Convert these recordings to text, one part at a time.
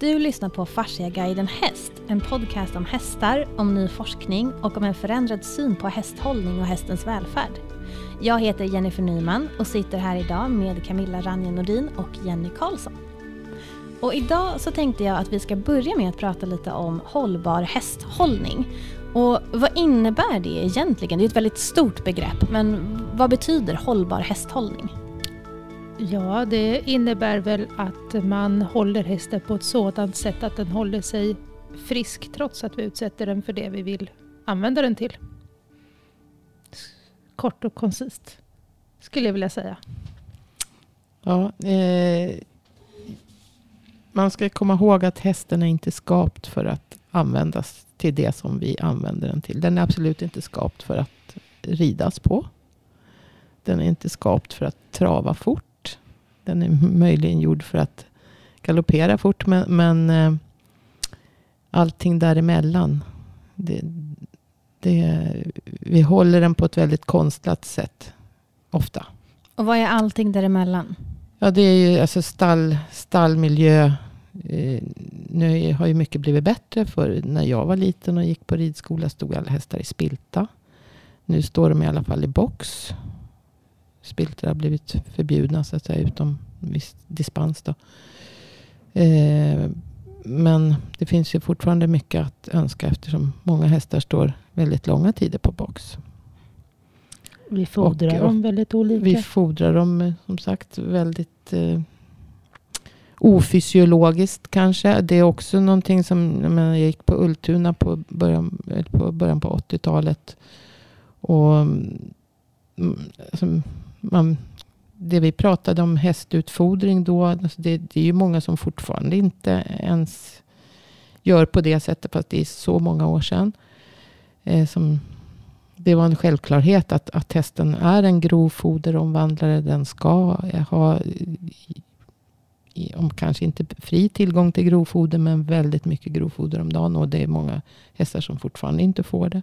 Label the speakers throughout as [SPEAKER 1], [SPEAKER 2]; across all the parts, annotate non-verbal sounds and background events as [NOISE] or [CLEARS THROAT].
[SPEAKER 1] Du lyssnar på Fasciaguiden Häst, en podcast om hästar, om ny forskning och om en förändrad syn på hästhållning och hästens välfärd. Jag heter Jennifer Nyman och sitter här idag med Camilla Ranje Nordin och Jenny Karlsson. Och idag så tänkte jag att vi ska börja med att prata lite om hållbar hästhållning. Och vad innebär det egentligen? Det är ett väldigt stort begrepp, men vad betyder hållbar hästhållning?
[SPEAKER 2] Ja, det innebär väl att man håller hästen på ett sådant sätt att den håller sig frisk trots att vi utsätter den för det vi vill använda den till. Kort och koncist skulle jag vilja säga.
[SPEAKER 3] Ja, eh, man ska komma ihåg att hästen är inte skapt för att användas till det som vi använder den till. Den är absolut inte skapt för att ridas på. Den är inte skapt för att trava fort. Den är möjligen gjord för att galoppera fort. Men, men eh, allting däremellan. Det, det, vi håller den på ett väldigt konstlat sätt. Ofta.
[SPEAKER 1] Och vad är allting däremellan?
[SPEAKER 3] Ja, det är ju alltså stall, stallmiljö. Eh, nu har ju mycket blivit bättre. För när jag var liten och gick på ridskola stod alla hästar i spilta. Nu står de i alla fall i box spiltor har blivit förbjudna så att säga, utom viss dispens. Då. Eh, men det finns ju fortfarande mycket att önska eftersom många hästar står väldigt långa tider på box.
[SPEAKER 2] Vi fodrar och, dem väldigt olika.
[SPEAKER 3] Vi fodrar dem eh, som sagt väldigt eh, ofysiologiskt kanske. Det är också någonting som jag gick på Ultuna på början på, början på 80-talet. Och mm, alltså, man, det vi pratade om hästutfodring då. Alltså det, det, är ju många som fortfarande inte ens gör på det sättet. Fast det är så många år sedan. Eh, som, det var en självklarhet att, att hästen är en grov foderomvandlare. Den ska ha, om kanske inte fri tillgång till grovfoder, men väldigt mycket grovfoder om dagen. Och det är många hästar som fortfarande inte får det.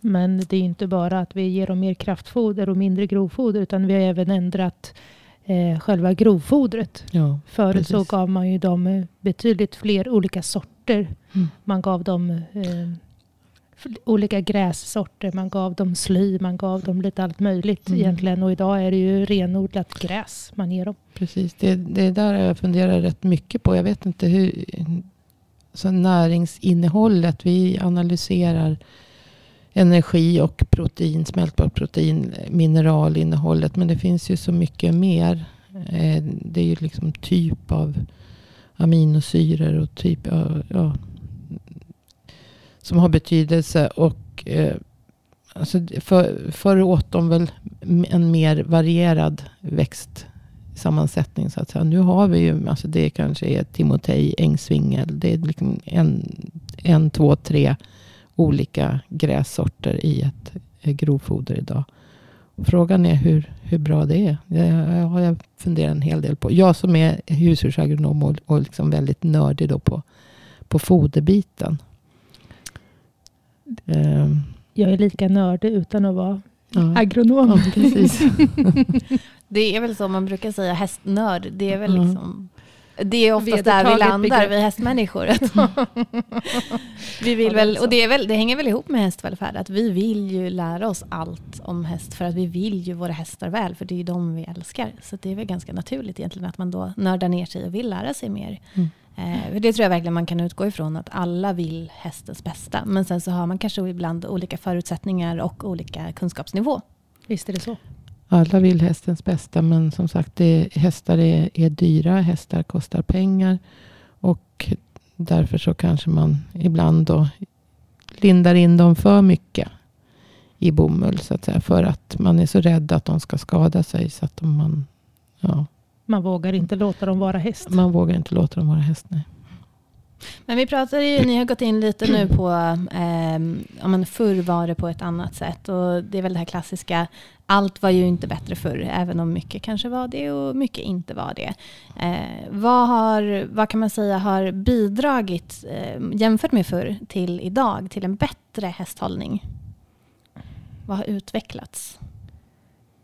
[SPEAKER 2] Men det är inte bara att vi ger dem mer kraftfoder och mindre grovfoder. Utan vi har även ändrat eh, själva grovfodret.
[SPEAKER 3] Ja,
[SPEAKER 2] Förut precis. så gav man ju dem betydligt fler olika sorter. Mm. Man gav dem eh, olika grässorter. Man gav dem sly. Man gav dem lite allt möjligt mm. egentligen. Och idag är det ju renodlat gräs man ger dem.
[SPEAKER 3] Precis, det, det där jag funderar rätt mycket på. Jag vet inte hur... Så näringsinnehållet. Vi analyserar energi och protein, smältbart protein, mineralinnehållet. Men det finns ju så mycket mer. Eh, det är ju liksom typ av aminosyror och typ ja, som har betydelse. Och eh, alltså för, förr åt de väl en mer varierad växtsammansättning så att säga. Nu har vi ju, alltså det kanske är timotej, ängsvingel. Det är liksom en, en, två, tre olika grässorter i ett grovfoder idag. Frågan är hur, hur bra det är. Det har jag funderat en hel del på. Jag som är husdjursagronom och, och liksom väldigt nördig då på, på foderbiten.
[SPEAKER 2] Um, jag är lika nördig utan att vara ja, agronom.
[SPEAKER 3] Ja, precis. [LAUGHS]
[SPEAKER 1] det är väl så man brukar säga, hästnörd. Det är väl liksom det är oftast där vi landar, begrepp. vi hästmänniskor. [LAUGHS] vi vill väl, och det, väl, det hänger väl ihop med hästvälfärd, att vi vill ju lära oss allt om häst för att vi vill ju våra hästar väl, för det är ju de vi älskar. Så det är väl ganska naturligt egentligen att man då nördar ner sig och vill lära sig mer. Mm. Eh, det tror jag verkligen man kan utgå ifrån, att alla vill hästens bästa. Men sen så har man kanske ibland olika förutsättningar och olika kunskapsnivå.
[SPEAKER 2] Visst är det så.
[SPEAKER 3] Alla vill hästens bästa, men som sagt, det, hästar är, är dyra. Hästar kostar pengar. Och därför så kanske man ibland då lindar in dem för mycket i bomull. Så att säga, för att man är så rädd att de ska skada sig. Så att man, ja.
[SPEAKER 2] man vågar inte låta dem vara häst.
[SPEAKER 3] Man vågar inte låta dem vara häst, nej.
[SPEAKER 1] Men vi pratar ju, ni har gått in lite nu på, eh, om förr var det på ett annat sätt. Och det är väl det här klassiska, allt var ju inte bättre förr, även om mycket kanske var det och mycket inte var det. Eh, vad, har, vad kan man säga har bidragit, eh, jämfört med förr, till idag, till en bättre hästhållning? Vad har utvecklats?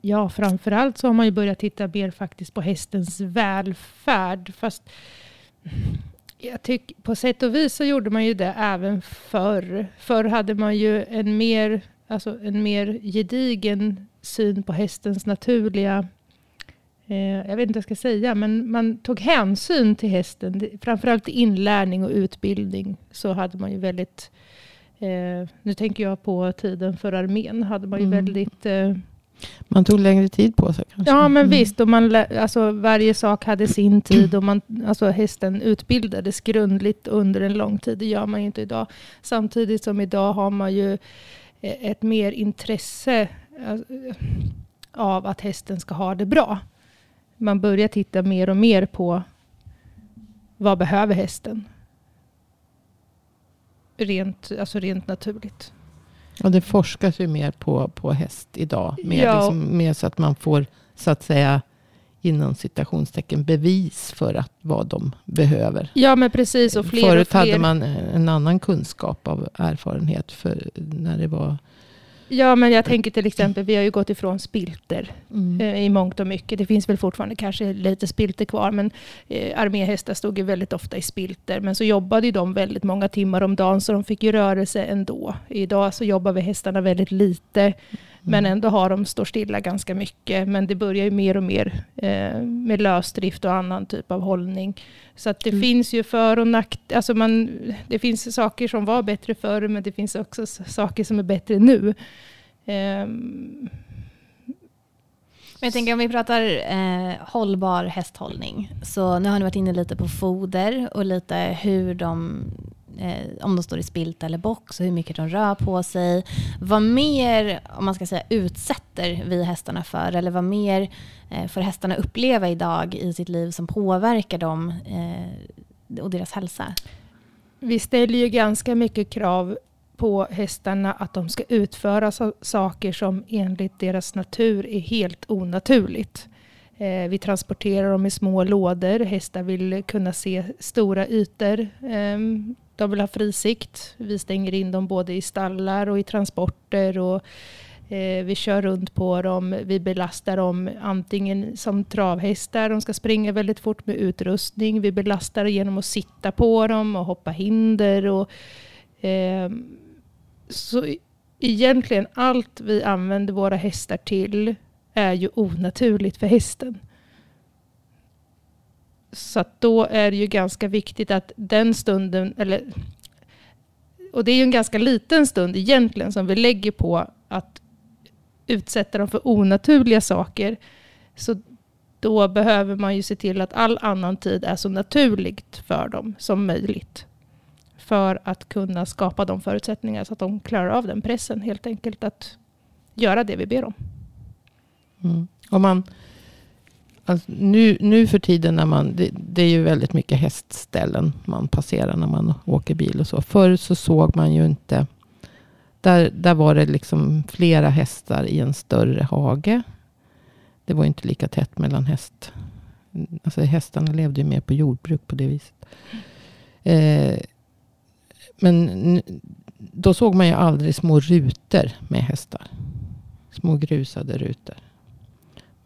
[SPEAKER 2] Ja, framförallt så har man ju börjat titta mer faktiskt på hästens välfärd. Fast jag tycker, på sätt och vis så gjorde man ju det även förr. Förr hade man ju en mer, alltså en mer gedigen syn på hästens naturliga eh, jag vet inte vad jag ska säga, men man tog hänsyn till hästen. Framförallt i inlärning och utbildning så hade man ju väldigt, eh, nu tänker jag på tiden för armén, hade man ju mm. väldigt eh,
[SPEAKER 3] man tog längre tid på sig kanske?
[SPEAKER 2] Ja, men mm. visst. Och man, alltså, varje sak hade sin [CLEARS THROAT] tid och man, alltså, hästen utbildades grundligt under en lång tid. Det gör man ju inte idag. Samtidigt som idag har man ju eh, ett mer intresse alltså, av att hästen ska ha det bra. Man börjar titta mer och mer på vad behöver hästen? Rent, alltså rent naturligt.
[SPEAKER 3] Och det forskas ju mer på, på häst idag. Mer, ja. liksom, mer så att man får, så att säga, inom citationstecken bevis för att vad de behöver.
[SPEAKER 2] Ja, men precis. Och fler
[SPEAKER 3] Förut
[SPEAKER 2] och fler.
[SPEAKER 3] hade man en annan kunskap av erfarenhet för när det var
[SPEAKER 2] Ja, men jag tänker till exempel, vi har ju gått ifrån spilter mm. eh, i mångt och mycket. Det finns väl fortfarande kanske lite spilter kvar, men eh, arméhästar stod ju väldigt ofta i spilter. Men så jobbade ju de väldigt många timmar om dagen, så de fick ju rörelse ändå. Idag så jobbar vi hästarna väldigt lite. Men mm. ändå har de står stilla ganska mycket. Men det börjar ju mer och mer eh, med lösdrift och annan typ av hållning. Så att det mm. finns ju för och nackdelar. Alltså det finns saker som var bättre förr, men det finns också saker som är bättre nu. Eh,
[SPEAKER 1] men jag tänker om vi pratar eh, hållbar hästhållning. Så nu har ni varit inne lite på foder och lite hur de eh, om de står i spilt eller box och hur mycket de rör på sig. Vad mer, om man ska säga, utsätter vi hästarna för? Eller vad mer eh, får hästarna uppleva idag i sitt liv som påverkar dem eh, och deras hälsa?
[SPEAKER 2] Vi ställer ju ganska mycket krav på hästarna att de ska utföra so saker som enligt deras natur är helt onaturligt. Eh, vi transporterar dem i små lådor. Hästar vill kunna se stora ytor. Eh, de vill ha fri sikt. Vi stänger in dem både i stallar och i transporter. Och, eh, vi kör runt på dem. Vi belastar dem antingen som travhästar. De ska springa väldigt fort med utrustning. Vi belastar genom att sitta på dem och hoppa hinder. Och, eh, så egentligen allt vi använder våra hästar till är ju onaturligt för hästen. Så då är det ju ganska viktigt att den stunden, eller, och det är ju en ganska liten stund egentligen som vi lägger på att utsätta dem för onaturliga saker. Så då behöver man ju se till att all annan tid är så naturligt för dem som möjligt. För att kunna skapa de förutsättningar så att de klarar av den pressen helt enkelt att göra det vi ber om.
[SPEAKER 3] Mm. Om man Alltså nu, nu för tiden när man, det, det, är ju väldigt mycket hästställen man passerar när man åker bil och så. Förr så såg man ju inte, där, där var det liksom flera hästar i en större hage. Det var inte lika tätt mellan häst. Alltså hästarna levde ju mer på jordbruk på det viset. Eh, men då såg man ju aldrig små rutor med hästar. Små grusade rutor.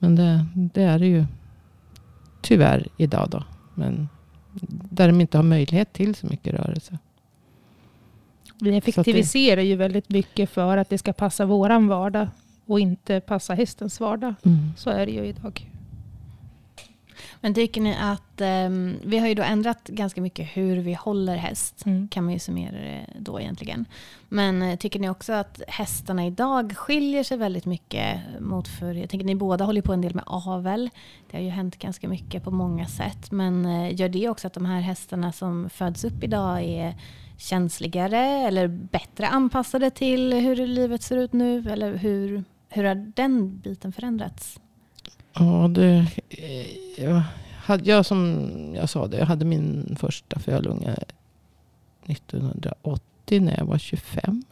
[SPEAKER 3] Men det, det är det ju tyvärr idag då. Men där de inte har möjlighet till så mycket rörelse.
[SPEAKER 2] Vi effektiviserar ju väldigt mycket för att det ska passa våran vardag och inte passa hästens vardag. Mm. Så är det ju idag.
[SPEAKER 1] Men tycker ni att, um, vi har ju då ändrat ganska mycket hur vi håller häst, mm. kan man ju summera det då egentligen. Men uh, tycker ni också att hästarna idag skiljer sig väldigt mycket mot för, jag tänker ni båda håller på en del med avel. Det har ju hänt ganska mycket på många sätt. Men uh, gör det också att de här hästarna som föds upp idag är känsligare eller bättre anpassade till hur livet ser ut nu? Eller hur, hur har den biten förändrats?
[SPEAKER 3] Ja, det, eh, jag, hade, jag som jag sa det, jag hade min första fölunge 1980 när jag var 25.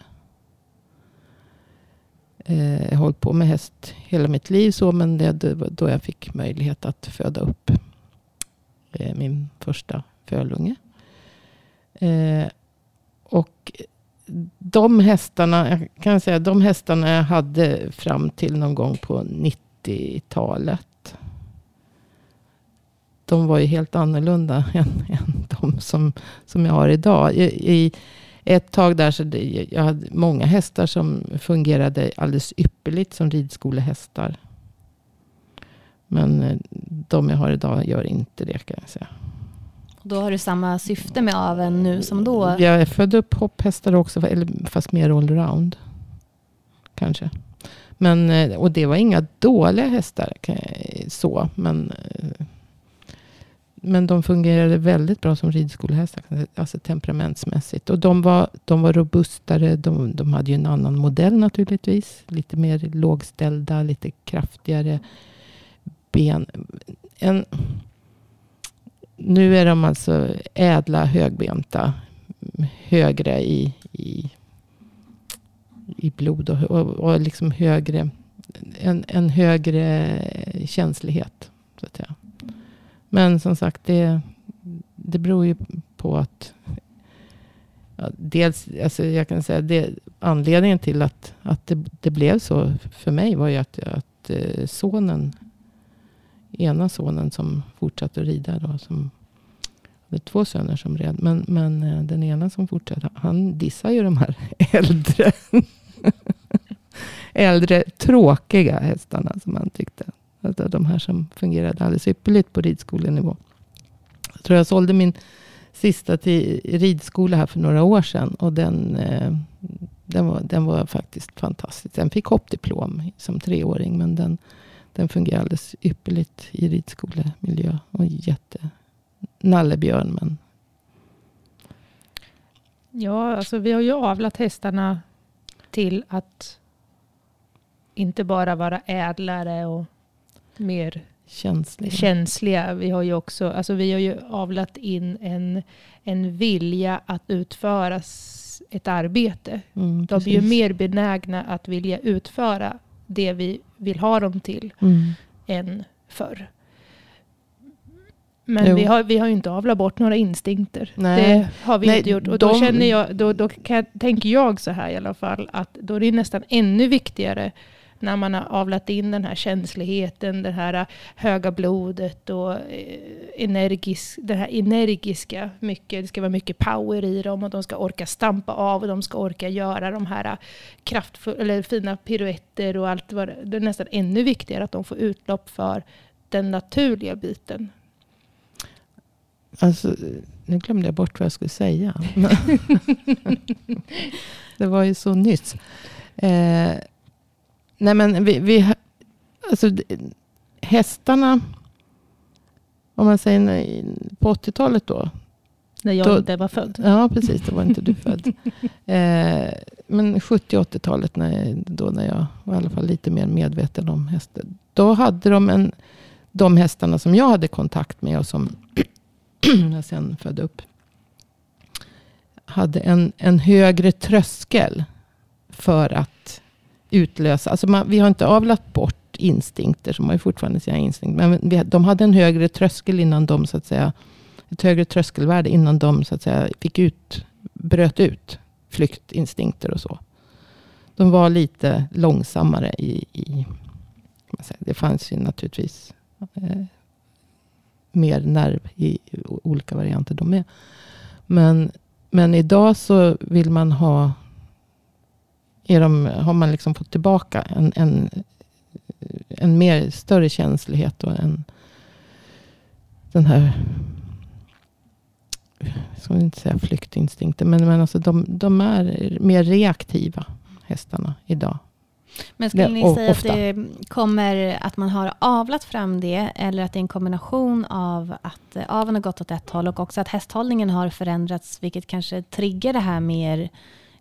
[SPEAKER 3] Eh, jag har hållit på med häst hela mitt liv så, men det var då jag fick möjlighet att föda upp eh, min första fölunge. Eh, och de hästarna, jag kan säga de hästarna jag hade fram till någon gång på 90 90-talet. de var ju helt annorlunda [LAUGHS] än, än de som, som jag har idag. I, i ett tag där så det, jag hade många hästar som fungerade alldeles ypperligt som ridskolehästar. Men eh, de jag har idag gör inte det kan jag säga.
[SPEAKER 1] Då har du samma syfte med aveln nu som då?
[SPEAKER 3] Jag är född upp hopphästar också, fast mer allround. Kanske. Men, eh, och det var inga dåliga hästar så. Men, eh, men de fungerade väldigt bra som ridskolehästar. Alltså temperamentsmässigt. Och de var, de var robustare. De, de hade ju en annan modell naturligtvis. Lite mer lågställda, lite kraftigare ben. En, nu är de alltså ädla, högbenta. Högre i, i, i blod och, och, och liksom högre. En, en högre känslighet. Så att säga. Men som sagt, det, det beror ju på att ja, dels, alltså jag kan säga det, anledningen till att, att det, det blev så för mig var ju att, att eh, sonen ena sonen som fortsatte att rida. Då, som hade två söner som red. Men, men eh, den ena som fortsatte, han dissar ju de här [LAUGHS] äldre, [LAUGHS] äldre tråkiga hästarna som han tyckte. Alltså de här som fungerade alldeles ypperligt på ridskolenivå. Jag tror jag sålde min sista till ridskola här för några år sedan. Och den, eh, den, var, den var faktiskt fantastisk. Den fick hoppdiplom som treåring. Men den, den fungerar alldeles ypperligt i ridskolemiljö. Och jätte nallebjörn. Men...
[SPEAKER 2] Ja, alltså vi har ju avlat hästarna till att inte bara vara ädlare och mer
[SPEAKER 3] känsliga.
[SPEAKER 2] känsliga. Vi har ju också, alltså vi har ju avlat in en, en vilja att utföra ett arbete. Mm, De är ju mer benägna att vilja utföra det vi vill ha dem till mm. än förr. Men vi har, vi har ju inte avlat bort några instinkter. Nej. Det har vi Nej, inte gjort. Och de... då, känner jag, då, då kan, tänker jag så här i alla fall, att då är det nästan ännu viktigare när man har avlat in den här känsligheten, det här höga blodet och eh, energisk, det här energiska. Mycket, det ska vara mycket power i dem och de ska orka stampa av och de ska orka göra de här kraftfulla, eller fina piruetter och allt det är. nästan ännu viktigare att de får utlopp för den naturliga biten.
[SPEAKER 3] Alltså, nu glömde jag bort vad jag skulle säga. [LAUGHS] det var ju så nyss. Eh, Nej men vi, vi alltså hästarna, om man säger på 80-talet då.
[SPEAKER 2] När jag då, inte var född.
[SPEAKER 3] Ja precis, då var inte du född. eh, men 70-80-talet när, då när jag var i alla fall lite mer medveten om hästar. Då hade de en, de hästarna som jag hade kontakt med och som [CLEARS THROAT] jag sen födde upp. Hade en, en högre tröskel för att utlösa. Alltså man, vi har inte avlat bort instinkter, som har ju fortfarande sina instinkter. Men vi, de hade en högre tröskel innan de, så att säga, ett högre tröskelvärde innan de så att säga, fick ut, bröt ut flyktinstinkter och så. De var lite långsammare i, i det fanns ju naturligtvis eh, mer nerv i olika varianter de är. Men, men idag så vill man ha är de, har man liksom fått tillbaka en, en, en mer större känslighet och en, den här jag ska inte säga flyktinstinkten, men, men alltså de, de är mer reaktiva hästarna idag.
[SPEAKER 1] Men skulle ni säga ofta. att det kommer att man har avlat fram det eller att det är en kombination av att aveln har gått åt ett håll och också att hästhållningen har förändrats vilket kanske triggar det här mer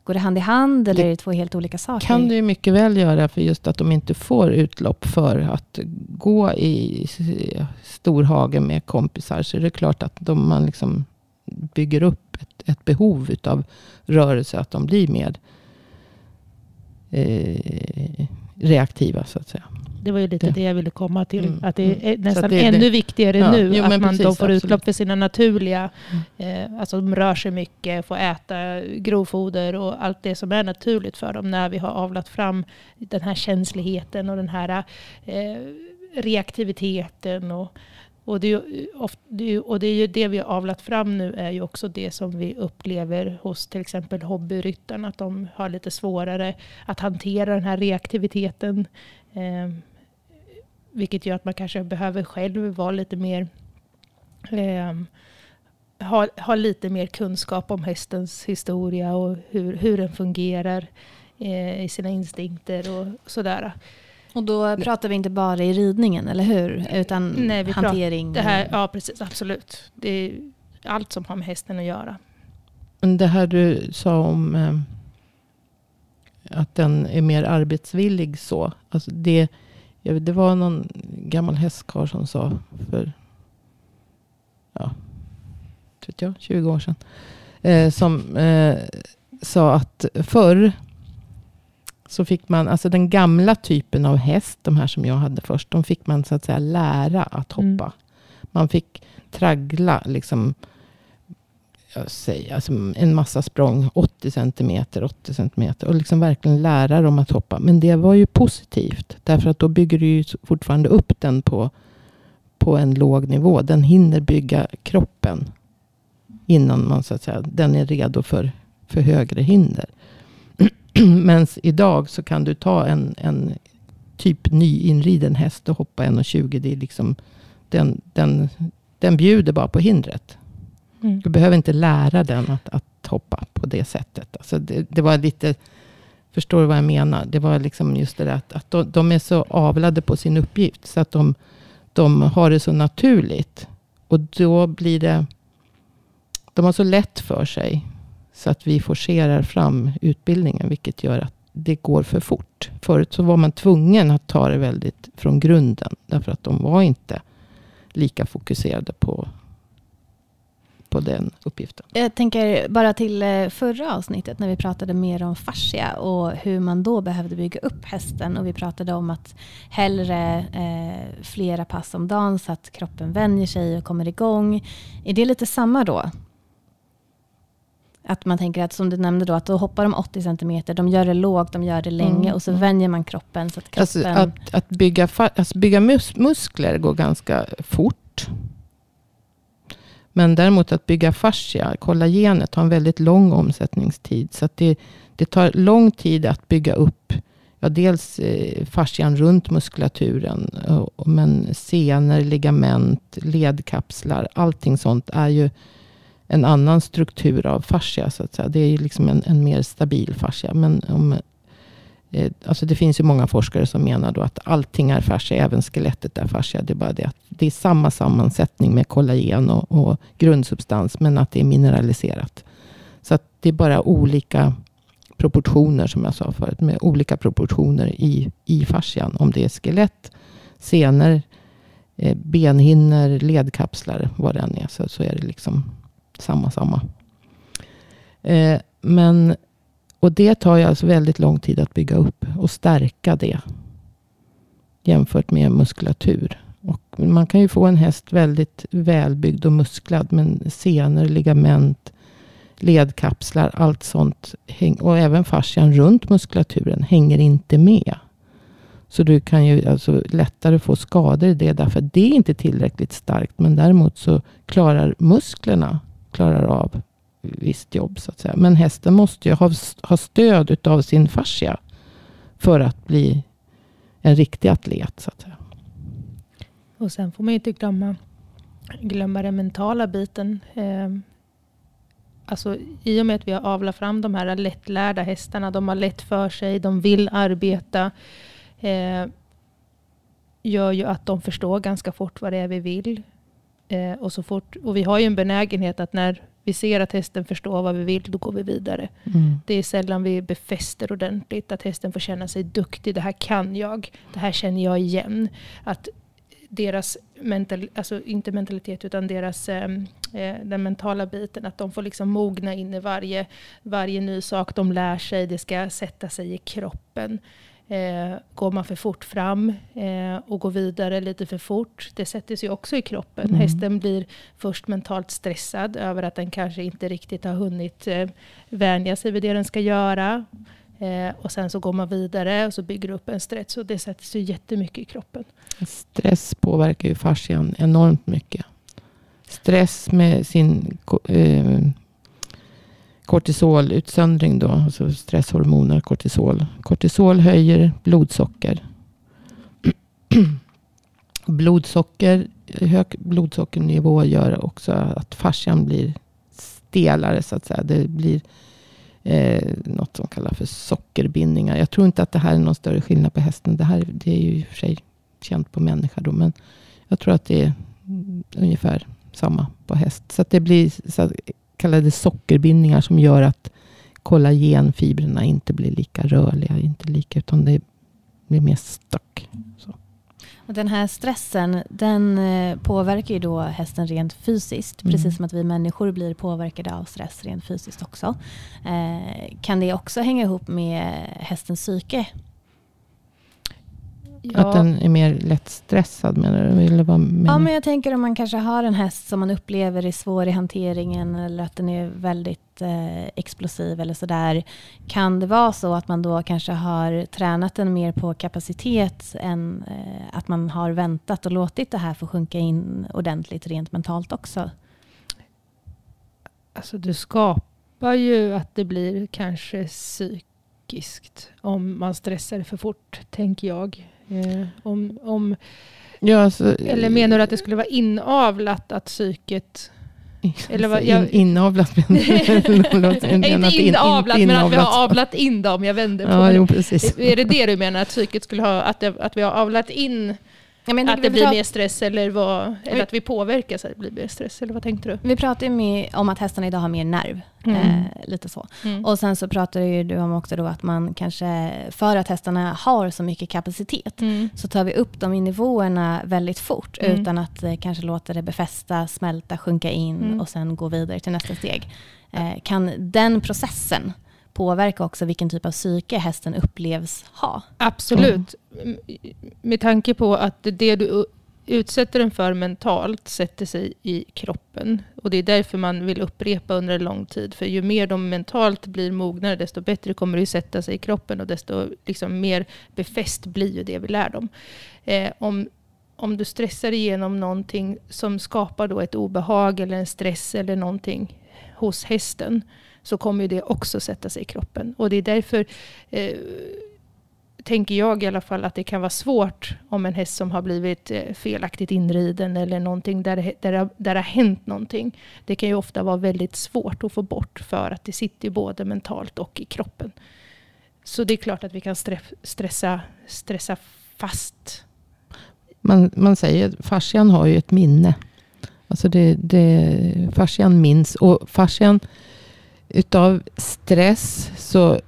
[SPEAKER 1] Går det hand i hand eller det är det två helt olika saker?
[SPEAKER 3] kan det ju mycket väl göra för just att de inte får utlopp för att gå i stor hage med kompisar. Så är det klart att de, man liksom bygger upp ett, ett behov av rörelse. Att de blir mer eh, reaktiva så att säga.
[SPEAKER 2] Det var ju lite det, det jag ville komma till. Mm, att det är mm. nästan det, ännu det. viktigare ja, nu. Jo, att man precis, då får absolut. utlopp för sina naturliga... Mm. Eh, alltså de rör sig mycket, får äta grovfoder och allt det som är naturligt för dem. När vi har avlat fram den här känsligheten och den här eh, reaktiviteten. Och och det, är ju ofta, det är ju, och det är ju det vi har avlat fram nu är ju också det som vi upplever hos till exempel hobbyryttarna. Att de har lite svårare att hantera den här reaktiviteten. Eh, vilket gör att man kanske behöver själv vara lite mer eh, ha, ha lite mer kunskap om hästens historia och hur, hur den fungerar eh, i sina instinkter och sådär.
[SPEAKER 1] Och då pratar vi inte bara i ridningen, eller hur? Utan Nej, vi hantering?
[SPEAKER 2] Det här, ja, precis. Absolut. Det är allt som har med hästen att göra.
[SPEAKER 3] Det här du sa om eh, att den är mer arbetsvillig så. Alltså det, det var någon gammal hästkarl som sa för ja, vet jag, 20 år sedan. Eh, som eh, sa att förr så fick man, alltså den gamla typen av häst, de här som jag hade först, de fick man så att säga lära att hoppa. Mm. Man fick traggla liksom, jag säger, alltså en massa språng, 80 centimeter, 80 centimeter. Och liksom verkligen lära dem att hoppa. Men det var ju positivt. Därför att då bygger du ju fortfarande upp den på, på en låg nivå. Den hinner bygga kroppen innan man så att säga, den är redo för, för högre hinder. [CLEARS THROAT] Men idag så kan du ta en, en typ nyinriden häst och hoppa 1,20. Det är liksom, den, den, den bjuder bara på hindret. Mm. Du behöver inte lära den att, att hoppa på det sättet. Alltså det, det var lite, förstår du vad jag menar? Det var liksom just det där att, att de, de, är så avlade på sin uppgift. Så att de, de har det så naturligt. Och då blir det de har så lätt för sig. Så att vi forcerar fram utbildningen. Vilket gör att det går för fort. Förut så var man tvungen att ta det väldigt från grunden. Därför att de var inte lika fokuserade på, på den uppgiften.
[SPEAKER 1] Jag tänker bara till eh, förra avsnittet när vi pratade mer om fascia och hur man då behövde bygga upp hästen. Och vi pratade om att hellre eh, flera pass om dagen så att kroppen vänjer sig och kommer igång. Är det lite samma då? Att man tänker att som du nämnde då, att då hoppar de 80 centimeter, de gör det lågt, de gör det länge mm. och så mm. vänjer man kroppen. Så att, kroppen...
[SPEAKER 3] Alltså att, att bygga, alltså bygga mus muskler går ganska fort. Men däremot att bygga fascia, kollagenet, har en väldigt lång omsättningstid. Så det, det tar lång tid att bygga upp ja, dels eh, fascian runt muskulaturen. Och, men senor, ligament, ledkapslar, allting sånt är ju en annan struktur av fascia. Så att säga. Det är liksom en, en mer stabil fascia. Men om, eh, alltså det finns ju många forskare som menar då att allting är fascia, även skelettet är fascia. Det är bara det att det är samma sammansättning med kollagen och, och grundsubstans, men att det är mineraliserat. Så att det är bara olika proportioner, som jag sa förut, med olika proportioner i, i fascian. Om det är skelett, senor, eh, benhinnor, ledkapslar, vad det än är, så, så är det liksom samma, samma. Eh, men, och det tar ju alltså väldigt lång tid att bygga upp och stärka det. Jämfört med muskulatur. Och man kan ju få en häst väldigt välbyggd och musklad. Men senor, ligament, ledkapslar, allt sånt. Och även fascian runt muskulaturen hänger inte med. Så du kan ju alltså lättare få skador i det. Därför att det är inte tillräckligt starkt. Men däremot så klarar musklerna klarar av visst jobb. så att säga. Men hästen måste ju ha, ha stöd av sin fascia för att bli en riktig atlet. Så att säga.
[SPEAKER 2] Och sen får man ju inte glömma, glömma den mentala biten. Eh, alltså, I och med att vi har avlat fram de här lättlärda hästarna. De har lätt för sig, de vill arbeta. Eh, gör ju att de förstår ganska fort vad det är vi vill. Eh, och, så fort, och vi har ju en benägenhet att när vi ser att hästen förstår vad vi vill, då går vi vidare. Mm. Det är sällan vi befäster ordentligt, att hästen får känna sig duktig. Det här kan jag, det här känner jag igen. Att deras mental, alltså inte mentalitet, utan deras, ehm, eh, den mentala biten. Att de får liksom mogna in i varje, varje ny sak de lär sig. Det ska sätta sig i kroppen. Eh, går man för fort fram eh, och går vidare lite för fort, det sätter sig också i kroppen. Mm. Hästen blir först mentalt stressad över att den kanske inte riktigt har hunnit eh, vänja sig vid det den ska göra. Eh, och sen så går man vidare och så bygger upp en stretch. Och det sätter sig jättemycket i kroppen.
[SPEAKER 3] Stress påverkar ju fascian enormt mycket. Stress med sin eh, kortisolutsöndring då. Alltså stresshormoner, kortisol. Kortisol höjer blodsocker. [CLEARS THROAT] blodsocker, hög blodsockernivå gör också att fascian blir stelare så att säga. Det blir eh, något som kallas för sockerbindningar. Jag tror inte att det här är någon större skillnad på hästen. Det här det är ju i och för sig känt på människa då. Men jag tror att det är ungefär samma på häst. Så att det blir så kallade sockerbindningar som gör att kollagenfibrerna inte blir lika rörliga. Inte lika, utan det blir mer stuck. Så.
[SPEAKER 1] Och den här stressen den eh, påverkar ju då hästen rent fysiskt. Mm. Precis som att vi människor blir påverkade av stress rent fysiskt också. Eh, kan det också hänga ihop med hästens psyke?
[SPEAKER 3] Ja. Att den är mer lättstressad menar du? Eller vad menar?
[SPEAKER 1] Ja, men jag tänker om man kanske har en häst som man upplever är svår i hanteringen eller att den är väldigt eh, explosiv eller sådär. Kan det vara så att man då kanske har tränat den mer på kapacitet än eh, att man har väntat och låtit det här få sjunka in ordentligt rent mentalt också?
[SPEAKER 2] Alltså du skapar ju att det blir kanske psykiskt om man stressar för fort, tänker jag. Eh, om, om,
[SPEAKER 3] ja, alltså,
[SPEAKER 2] eller menar du att det skulle vara inavlat att psyket... [LAUGHS]
[SPEAKER 3] Eller vad, jag, [LAUGHS] in, inavlat menar
[SPEAKER 2] Inte inavlat, in, men att vi har avlat in dem. Jag vänder på
[SPEAKER 3] ja,
[SPEAKER 2] det.
[SPEAKER 3] Jo.
[SPEAKER 2] Är det det du menar? Att psyket skulle ha... Att, det, att vi har avlat in att det blir mer stress eller, vad, eller vi, att vi påverkas att det blir mer stress? Eller vad tänkte du?
[SPEAKER 1] Vi pratar ju om att hästarna idag har mer nerv. Mm. Eh, lite så. Mm. Och sen så pratar ju du om också då att man kanske, för att hästarna har så mycket kapacitet, mm. så tar vi upp dem i nivåerna väldigt fort mm. utan att eh, kanske låta det befästa, smälta, sjunka in mm. och sen gå vidare till nästa steg. Eh, kan den processen påverka också vilken typ av psyke hästen upplevs ha.
[SPEAKER 2] Absolut. Mm. Med tanke på att det du utsätter den för mentalt sätter sig i kroppen. Och det är därför man vill upprepa under en lång tid. För ju mer de mentalt blir mognare, desto bättre kommer det sätta sig i kroppen och desto liksom mer befäst blir ju det vi lär dem. Eh, om, om du stressar igenom någonting som skapar då ett obehag eller en stress eller någonting hos hästen så kommer det också sätta sig i kroppen. Och det är därför eh, tänker jag i alla fall att det kan vara svårt om en häst som har blivit eh, felaktigt inriden eller någonting där det, där, där det har hänt någonting. Det kan ju ofta vara väldigt svårt att få bort för att det sitter både mentalt och i kroppen. Så det är klart att vi kan stressa, stressa fast.
[SPEAKER 3] Man, man säger att fascian har ju ett minne. Alltså det, det, fascian minns. Och fascian utav stress så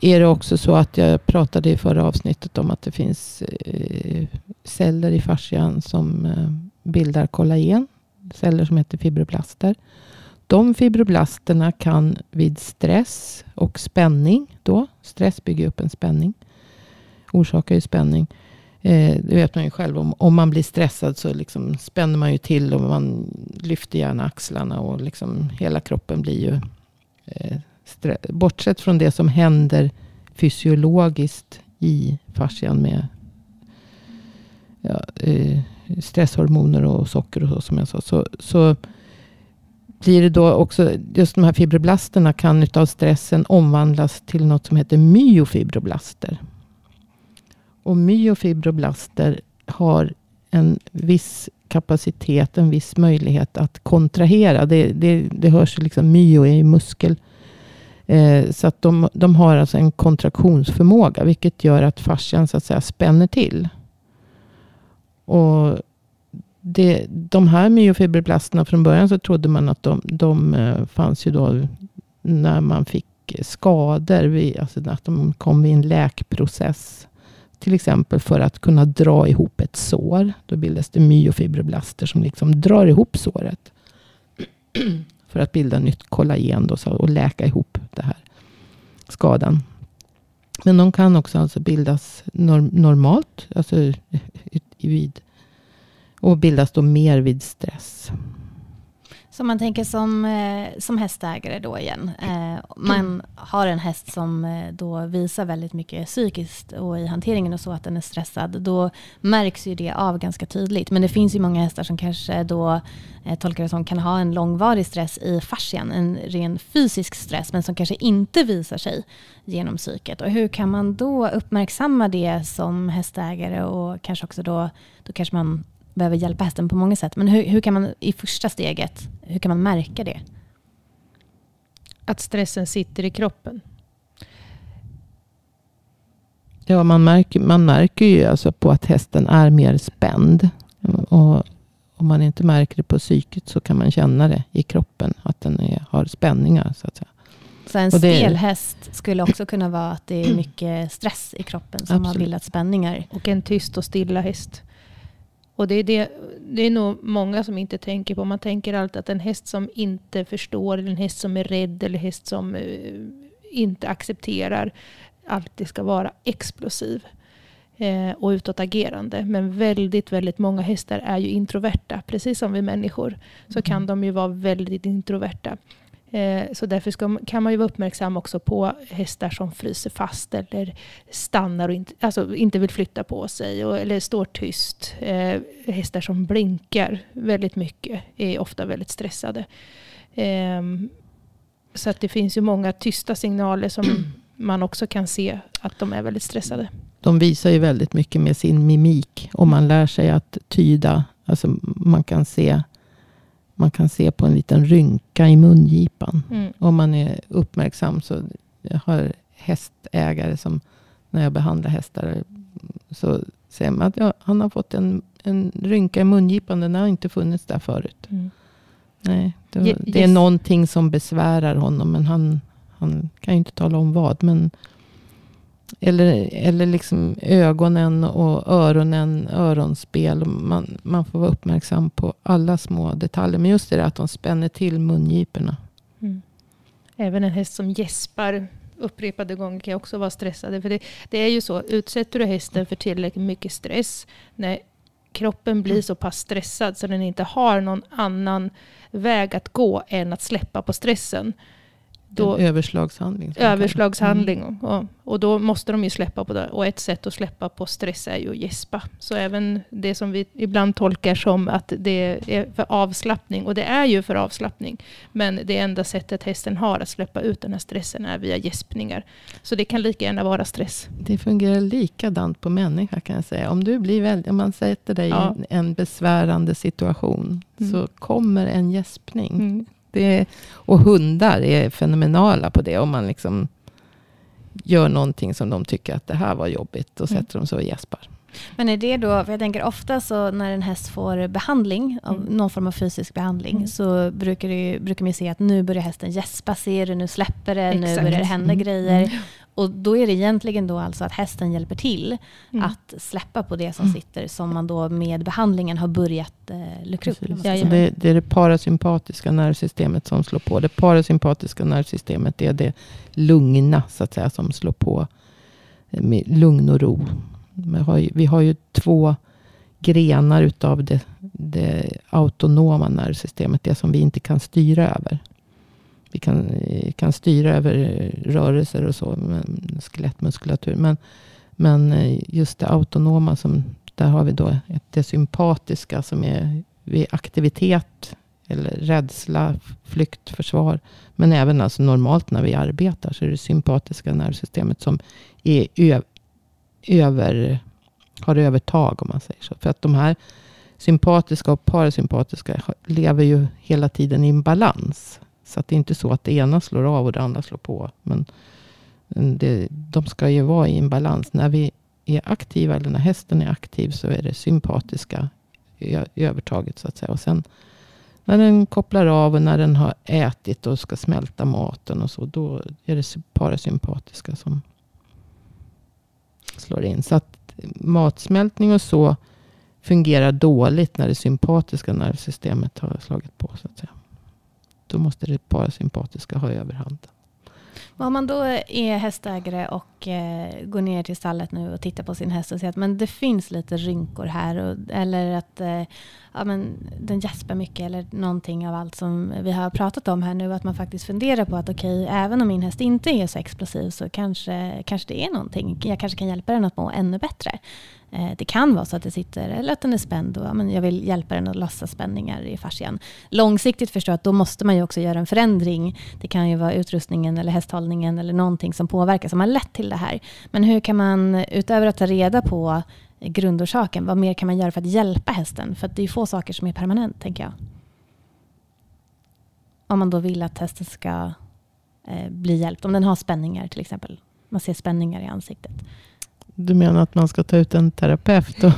[SPEAKER 3] är det också så att jag pratade i förra avsnittet om att det finns eh, celler i fascian som eh, bildar kollagen. Celler som heter fibroblaster. De fibroblasterna kan vid stress och spänning då, stress bygger upp en spänning, orsakar ju spänning. Eh, det vet man ju själv, om, om man blir stressad så liksom spänner man ju till och man lyfter gärna axlarna och liksom hela kroppen blir ju Eh, bortsett från det som händer fysiologiskt i fascian med ja, eh, stresshormoner och socker och så som jag sa. Så, så blir det då också, just de här fibroblasterna kan utav stressen omvandlas till något som heter myofibroblaster. Och myofibroblaster har en viss kapacitet, en viss möjlighet att kontrahera. Det, det, det hörs liksom myo i muskel. Eh, så att de, de har alltså en kontraktionsförmåga. Vilket gör att fascian så att säga spänner till. Och det, de här myofibroblasterna från början så trodde man att de, de eh, fanns ju då när man fick skador. Vid, alltså att de kom vid en läkprocess. Till exempel för att kunna dra ihop ett sår. Då bildas det myofibroblaster som liksom drar ihop såret. [CLEARS THROAT] för att bilda nytt kollagen då, och läka ihop det här skadan. Men de kan också alltså bildas norm normalt. Alltså vid, och bildas då mer vid stress.
[SPEAKER 1] Så man tänker som, eh, som hästägare då igen. Eh, man har en häst som eh, då visar väldigt mycket psykiskt och i hanteringen och så att den är stressad. Då märks ju det av ganska tydligt. Men det finns ju många hästar som kanske då tolkar det som kan ha en långvarig stress i fascian. En ren fysisk stress men som kanske inte visar sig genom psyket. Och hur kan man då uppmärksamma det som hästägare och kanske också då, då kanske man behöver hjälpa hästen på många sätt. Men hur, hur kan man i första steget, hur kan man märka det?
[SPEAKER 2] Att stressen sitter i kroppen.
[SPEAKER 3] Ja, man märker, man märker ju alltså på att hästen är mer spänd. Och om man inte märker det på psyket så kan man känna det i kroppen. Att den är, har spänningar. Så att säga.
[SPEAKER 1] Så en stel häst skulle också kunna vara att det är mycket stress i kroppen som Absolut. har bildat spänningar.
[SPEAKER 2] Och en tyst och stilla häst. Och det är, det, det är nog många som inte tänker på. Man tänker alltid att en häst som inte förstår, eller en häst som är rädd, eller en häst som uh, inte accepterar, alltid ska vara explosiv eh, och utåtagerande. Men väldigt, väldigt många hästar är ju introverta. Precis som vi människor så mm. kan de ju vara väldigt introverta. Eh, så därför ska, kan man ju vara uppmärksam också på hästar som fryser fast eller stannar och inte, alltså inte vill flytta på sig och, eller står tyst. Eh, hästar som blinkar väldigt mycket är ofta väldigt stressade. Eh, så att det finns ju många tysta signaler som [CLEARS THROAT] man också kan se att de är väldigt stressade.
[SPEAKER 3] De visar ju väldigt mycket med sin mimik. Om man lär sig att tyda. Alltså man kan se man kan se på en liten rynka i mungipan. Mm. Om man är uppmärksam. Så jag har hästägare som när jag behandlar hästar. Så säger man att ja, han har fått en, en rynka i mungipan. Den har inte funnits där förut. Mm. Nej, det, det, är någonting som besvärar honom. Men han, han kan ju inte tala om vad. Men eller, eller liksom ögonen och öronen, öronspel. Man, man får vara uppmärksam på alla små detaljer. Men just det att de spänner till mungiporna. Mm.
[SPEAKER 2] Även en häst som gäspar upprepade gånger kan också vara stressade. För det, det är ju så, utsätter du hästen för tillräckligt mycket stress, när kroppen blir så pass stressad så den inte har någon annan väg att gå än att släppa på stressen,
[SPEAKER 3] då, en överslagshandling.
[SPEAKER 2] Överslagshandling. Mm. Och, och då måste de ju släppa på det. Och ett sätt att släppa på stress är ju att gäspa. Så även det som vi ibland tolkar som att det är för avslappning. Och det är ju för avslappning. Men det enda sättet hästen har att släppa ut den här stressen är via gäspningar. Så det kan lika gärna vara stress.
[SPEAKER 3] Det fungerar likadant på människa kan jag säga. Om, du blir väldigt, om man sätter dig ja. i en besvärande situation. Mm. Så kommer en gäspning. Mm. Det, och hundar är fenomenala på det. Om man liksom gör någonting som de tycker att det här var jobbigt. Då mm. sätter de sig och gäspar.
[SPEAKER 1] Men är det då, för jag tänker ofta så när en häst får behandling, mm. någon form av fysisk behandling, mm. så brukar, det, brukar man se att nu börjar hästen gäspa, ser du, nu släpper det, Exakt. nu börjar det hända mm. grejer. Och då är det egentligen då alltså att hästen hjälper till mm. att släppa på det som mm. sitter, som man då med behandlingen har börjat eh, luckra upp.
[SPEAKER 3] Ja, det, det, är det parasympatiska nervsystemet som slår på. Det parasympatiska nervsystemet är det lugna, så att säga, som slår på med lugn och ro. Vi har ju, vi har ju två grenar utav det, det autonoma nervsystemet, det som vi inte kan styra över. Vi kan, eh, kan styra över eh, rörelser och så, skelettmuskulatur. Men, men eh, just det autonoma, som, där har vi då det sympatiska som är vid aktivitet eller rädsla, flykt, försvar. Men även alltså normalt när vi arbetar så är det sympatiska nervsystemet som är över, har övertag om man säger så. För att de här sympatiska och parasympatiska lever ju hela tiden i en balans. Så att det är inte så att det ena slår av och det andra slår på. Men det, de ska ju vara i en balans. När vi är aktiva, eller när hästen är aktiv, så är det sympatiska övertaget så att säga. Och sen när den kopplar av och när den har ätit och ska smälta maten och så, då är det parasympatiska som slår in. Så att matsmältning och så fungerar dåligt när det sympatiska nervsystemet har slagit på. så att säga. Då måste det parasympatiska ha överhanden.
[SPEAKER 1] Om man då är hästägare och och eh, går ner till stallet nu och tittar på sin häst och ser att men det finns lite rynkor här. Och, eller att eh, ja, men, den gäspar mycket eller någonting av allt som vi har pratat om här nu. Att man faktiskt funderar på att okej, okay, även om min häst inte är så explosiv så kanske, kanske det är någonting. Jag kanske kan hjälpa den att må ännu bättre. Eh, det kan vara så att det sitter, eller att den är spänd och ja, men jag vill hjälpa den att lossa spänningar i fascian. Långsiktigt förstår jag att då måste man ju också göra en förändring. Det kan ju vara utrustningen eller hästhållningen eller någonting som påverkar som har lett till det här. Men hur kan man, utöver att ta reda på grundorsaken, vad mer kan man göra för att hjälpa hästen? För det är få saker som är permanent, tänker jag. Om man då vill att hästen ska eh, bli hjälpt. Om den har spänningar till exempel. Man ser spänningar i ansiktet.
[SPEAKER 3] Du menar att man ska ta ut en terapeut och,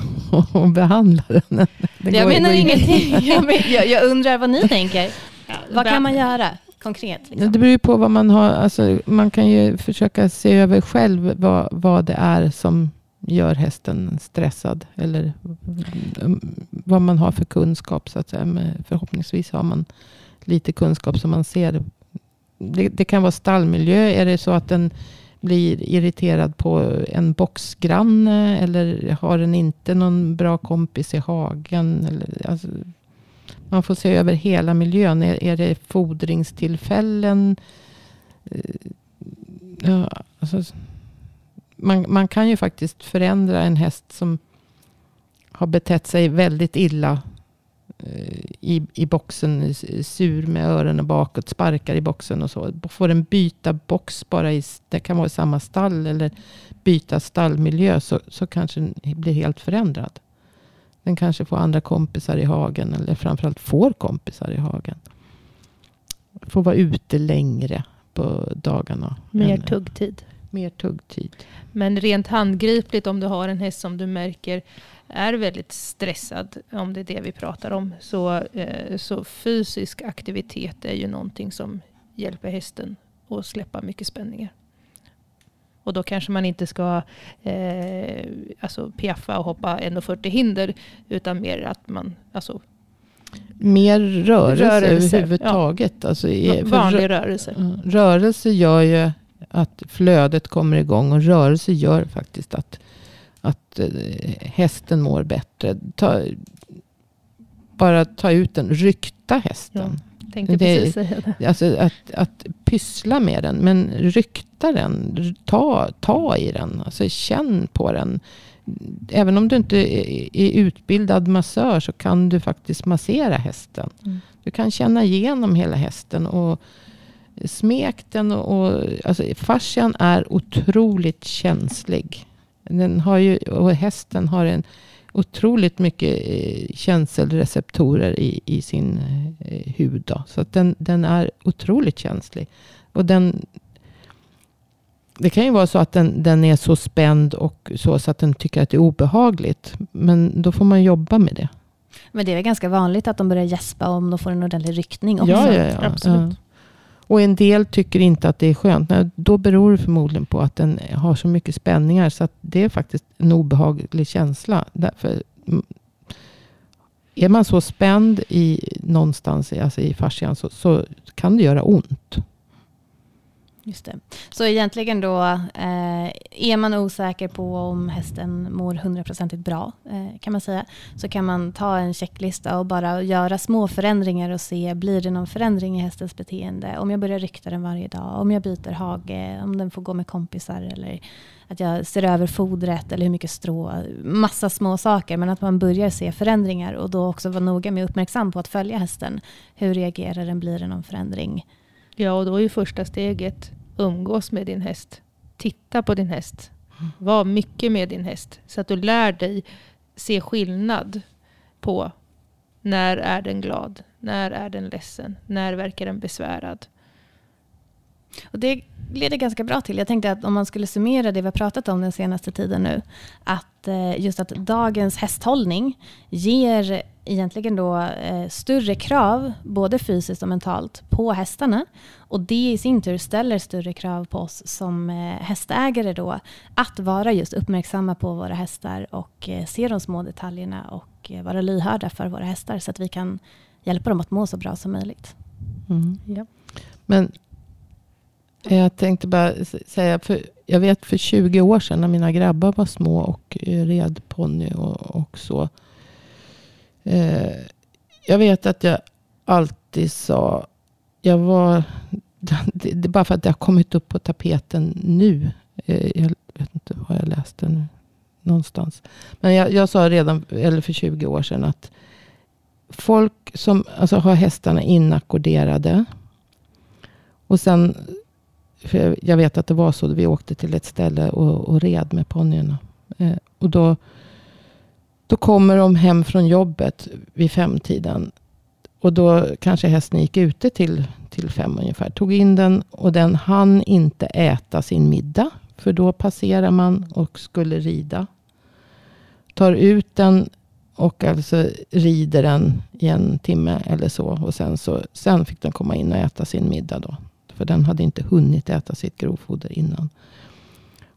[SPEAKER 3] [LAUGHS] och, behandla den?
[SPEAKER 1] den [LAUGHS] jag menar ingenting. Jag, jag, jag, undrar vad ni tänker. Ja, vad kan man göra konkret? Liksom?
[SPEAKER 3] Det beror ju på vad man har. Alltså, man kan ju försöka se över själv vad, vad det är som gör hästen stressad. Eller vad man har för kunskap. Så att säga. Men förhoppningsvis har man lite kunskap som man ser. Det, det kan vara stallmiljö. Är det så att den blir irriterad på en boxgranne. Eller har den inte någon bra kompis i hagen. Eller, alltså, man får se över hela miljön. Är, är det fodringstillfällen? Eh, ja, alltså, man, man kan ju faktiskt förändra en häst som har betett sig väldigt illa i, i boxen, sur med öronen bakåt, sparkar i boxen och så. Får den byta box bara i, det kan vara i samma stall eller byta stallmiljö så, så kanske den blir helt förändrad. Den kanske får andra kompisar i hagen eller framförallt får kompisar i hagen. Får vara ute längre på dagarna.
[SPEAKER 2] Mer tuggtid
[SPEAKER 3] mer tuggtid.
[SPEAKER 2] Men rent handgripligt om du har en häst som du märker är väldigt stressad, om det är det vi pratar om, så, eh, så fysisk aktivitet är ju någonting som hjälper hästen att släppa mycket spänningar. Och då kanske man inte ska eh, alltså piaffa och hoppa 1,40 hinder, utan mer att man alltså,
[SPEAKER 3] Mer rörelse, rörelse överhuvudtaget. Ja. Alltså,
[SPEAKER 2] Vanlig rörelse.
[SPEAKER 3] Rörelse gör ju att flödet kommer igång. Och rörelse gör faktiskt att, att eh, hästen mår bättre. Ta, bara ta ut den, rykta hästen.
[SPEAKER 2] Ja, tänkte det, precis säga
[SPEAKER 3] det. Alltså att, att pyssla med den. Men rykta den. Ta, ta i den. Alltså känn på den. Även om du inte är utbildad massör så kan du faktiskt massera hästen. Mm. Du kan känna igenom hela hästen. och Smek den och, och alltså, fascian är otroligt känslig. Den har ju, och hästen har en otroligt mycket eh, känselreceptorer i, i sin eh, hud. Då. Så att den, den är otroligt känslig. Och den, det kan ju vara så att den, den är så spänd och så, så att den tycker att det är obehagligt. Men då får man jobba med det.
[SPEAKER 1] Men det är väl ganska vanligt att de börjar gäspa om de får en ordentlig ryckning också?
[SPEAKER 3] Ja, ja, ja. Absolut. Ja. Och en del tycker inte att det är skönt. Nej, då beror det förmodligen på att den har så mycket spänningar. Så att det är faktiskt en obehaglig känsla. Därför, mm, är man så spänd i, någonstans alltså i fascian så, så kan det göra ont.
[SPEAKER 1] Just det. Så egentligen då, eh, är man osäker på om hästen mår hundraprocentigt bra, eh, kan man säga, så kan man ta en checklista och bara göra små förändringar och se, blir det någon förändring i hästens beteende? Om jag börjar rykta den varje dag, om jag byter hage, om den får gå med kompisar eller att jag ser över fodret eller hur mycket strå, massa små saker, men att man börjar se förändringar och då också vara noga med att uppmärksam på att följa hästen. Hur reagerar den? Blir det någon förändring?
[SPEAKER 2] Ja, och då är ju första steget umgås med din häst. Titta på din häst. Var mycket med din häst. Så att du lär dig se skillnad på när är den glad? När är den ledsen? När verkar den besvärad?
[SPEAKER 1] Och det leder ganska bra till, jag tänkte att om man skulle summera det vi har pratat om den senaste tiden nu, att eh, just att dagens hästhållning ger egentligen då eh, större krav, både fysiskt och mentalt, på hästarna. Och det i sin tur ställer större krav på oss som eh, hästägare då, att vara just uppmärksamma på våra hästar och se de små detaljerna och vara lyhörda för våra hästar så att vi kan hjälpa dem att må så bra som möjligt.
[SPEAKER 3] Mm. Ja. Men Eh, jag tänkte bara säga, för jag vet för 20 år sedan när mina grabbar var små och eh, red ponny och, och så. Eh, jag vet att jag alltid sa, jag var, [LAUGHS] det, det är bara för att det har kommit upp på tapeten nu. Eh, jag vet inte var jag läste nu. Någonstans. Men jag, jag sa redan, eller för 20 år sedan att folk som alltså, har hästarna inackorderade. Och sen, för jag vet att det var så, vi åkte till ett ställe och, och red med ponnyerna. Eh, och då, då kommer de hem från jobbet vid femtiden. Och då kanske hästen gick ute till, till fem ungefär. Tog in den och den hann inte äta sin middag. För då passerar man och skulle rida. Tar ut den och alltså rider den i en timme eller så. Och sen, så, sen fick den komma in och äta sin middag då. För den hade inte hunnit äta sitt grovfoder innan.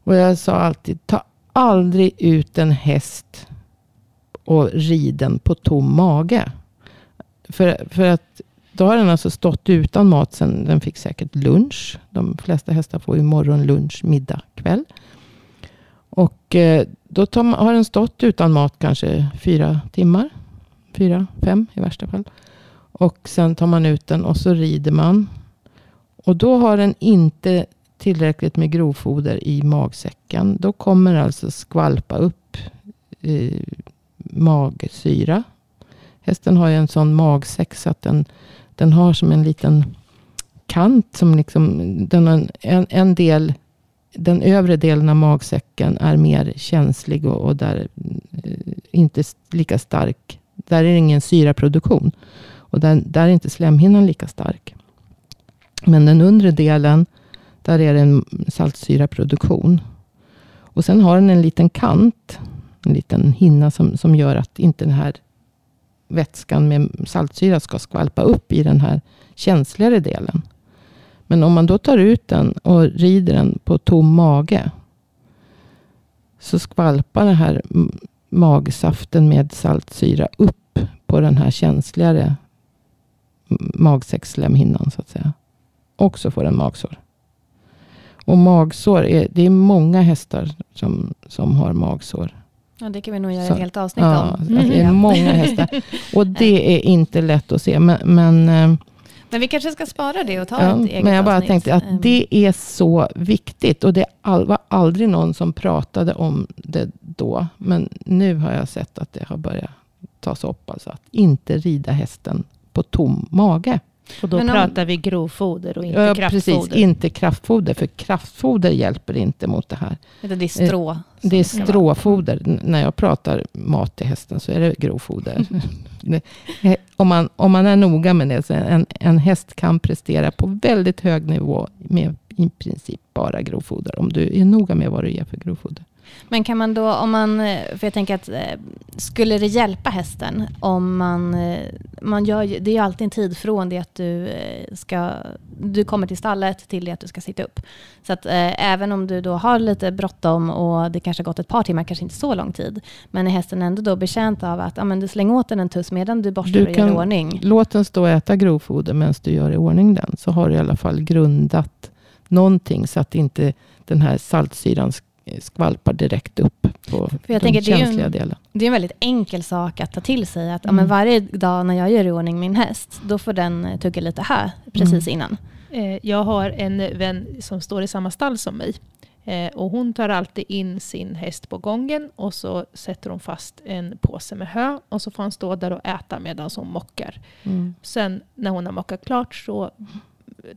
[SPEAKER 3] Och jag sa alltid, ta aldrig ut en häst och rid den på tom mage. För, för att då har den alltså stått utan mat sen den fick säkert lunch. De flesta hästar får ju morgon, lunch, middag, kväll. Och eh, då tar, har den stått utan mat kanske fyra timmar. Fyra, fem i värsta fall. Och sen tar man ut den och så rider man. Och då har den inte tillräckligt med grovfoder i magsäcken. Då kommer alltså skvalpa upp eh, magsyra. Hästen har ju en sån magsäck så att den, den har som en liten kant. Som liksom, den har en, en del den övre delen av magsäcken är mer känslig och, och där eh, inte lika stark. Där är det ingen syraproduktion. Och där, där är inte slemhinnan lika stark. Men den undre delen, där är det en saltsyraproduktion. Och sen har den en liten kant, en liten hinna som, som gör att inte den här vätskan med saltsyra ska skvalpa upp i den här känsligare delen. Men om man då tar ut den och rider den på tom mage. Så skvalpar den här magsaften med saltsyra upp på den här känsligare magsäcksslemhinnan så att säga. Och så får den magsår. Och magsår, är, det är många hästar som, som har magsår.
[SPEAKER 1] Ja, det kan vi nog göra ett helt avsnitt
[SPEAKER 3] ja,
[SPEAKER 1] om.
[SPEAKER 3] Alltså det är många hästar. [LAUGHS] Och det är inte lätt att se. Men, men eh,
[SPEAKER 1] men vi kanske ska spara det och ta
[SPEAKER 3] ja,
[SPEAKER 1] ett eget
[SPEAKER 3] Men jag bara
[SPEAKER 1] avsnitt.
[SPEAKER 3] tänkte att
[SPEAKER 1] Ehm.
[SPEAKER 3] det är så viktigt. Och det var aldrig någon som pratade om det då. Men nu har jag sett att det har börjat tas upp. Alltså att inte rida hästen på tom mage.
[SPEAKER 2] Och då
[SPEAKER 1] Men om-
[SPEAKER 2] pratar vi grovfoder och inte
[SPEAKER 3] Ja,
[SPEAKER 2] kraftfoder.
[SPEAKER 3] precis, inte kraftfoder. För kraftfoder hjälper inte mot det här.
[SPEAKER 1] Det är strå.
[SPEAKER 3] Det är stråfoder. När jag pratar mat till hästen så är det grovfoder. [LAUGHS] Eh, om, man, om man är noga med det. Så en, en häst kan prestera på väldigt hög nivå med i princip bara grovfoder. Om du är noga med vad du ger för grovfoder.
[SPEAKER 1] Men kan man då, om man, eh, för jag tänker att eh, skulle det hjälpa hästen om man, eh, man gör det är ju alltid en tid från det att du ska, du kommer till stallet till det att du ska sitta upp. Så att eh, även om du då har lite bråttom och det kanske har gått ett par timmar, kanske inte så lång tid, men är hästen ändå då betjänt av att ja, men du slänger åt den en tuss medan du borstar
[SPEAKER 3] Du
[SPEAKER 1] och gör i ordning.
[SPEAKER 3] Låt den stå och äta grovfoder medan du gör i ordning den. Så har du i alla fall grundat någonting så att inte den här saltsyran skvalpar direkt upp på
[SPEAKER 1] För jag en-
[SPEAKER 3] känsliga delen.
[SPEAKER 1] Det är en väldigt enkel sak att ta till sig. Att ja,
[SPEAKER 3] Mm.
[SPEAKER 1] men varje dag när jag gör i ordning min häst, då får den eh, tugga lite här precis
[SPEAKER 3] Mm.
[SPEAKER 1] innan.
[SPEAKER 2] Eh, Jag har en vän som står i samma stall som mig. Eh, Och hon tar alltid in sin häst på gången och så sätter hon fast en påse med hö och så får han stå där och äta medan hon mockar.
[SPEAKER 3] Mm.
[SPEAKER 2] Sen när hon har mockat klart så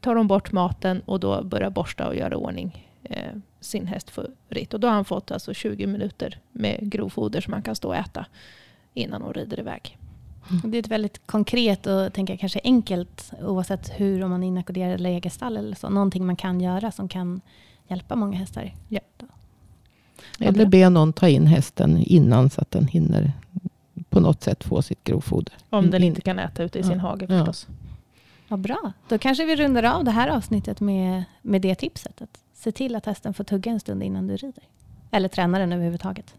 [SPEAKER 2] tar hon bort maten och då börjar borsta och göra ordning sin häst för ritt. Och då har han fått alltså 20 minuter med grovfoder som han kan stå och äta innan hon rider iväg.
[SPEAKER 1] Det är ett väldigt konkret och tänker jag, kanske enkelt oavsett hur om man är inackorderad eller eget stall eller så. Någonting man kan göra som kan hjälpa många hästar.
[SPEAKER 2] Ja.
[SPEAKER 3] Eller be någon ta in hästen innan så att den hinner på något sätt få sitt grovfoder.
[SPEAKER 2] Om den
[SPEAKER 3] In-
[SPEAKER 2] inte kan äta ute i
[SPEAKER 3] Ja.
[SPEAKER 2] sin hage
[SPEAKER 3] Ja.
[SPEAKER 2] förstås.
[SPEAKER 1] Vad bra. Då kanske vi rundar av det här avsnittet med, med det tipset. Se till att hästen får tugga en stund innan du rider. Eller tränar den överhuvudtaget.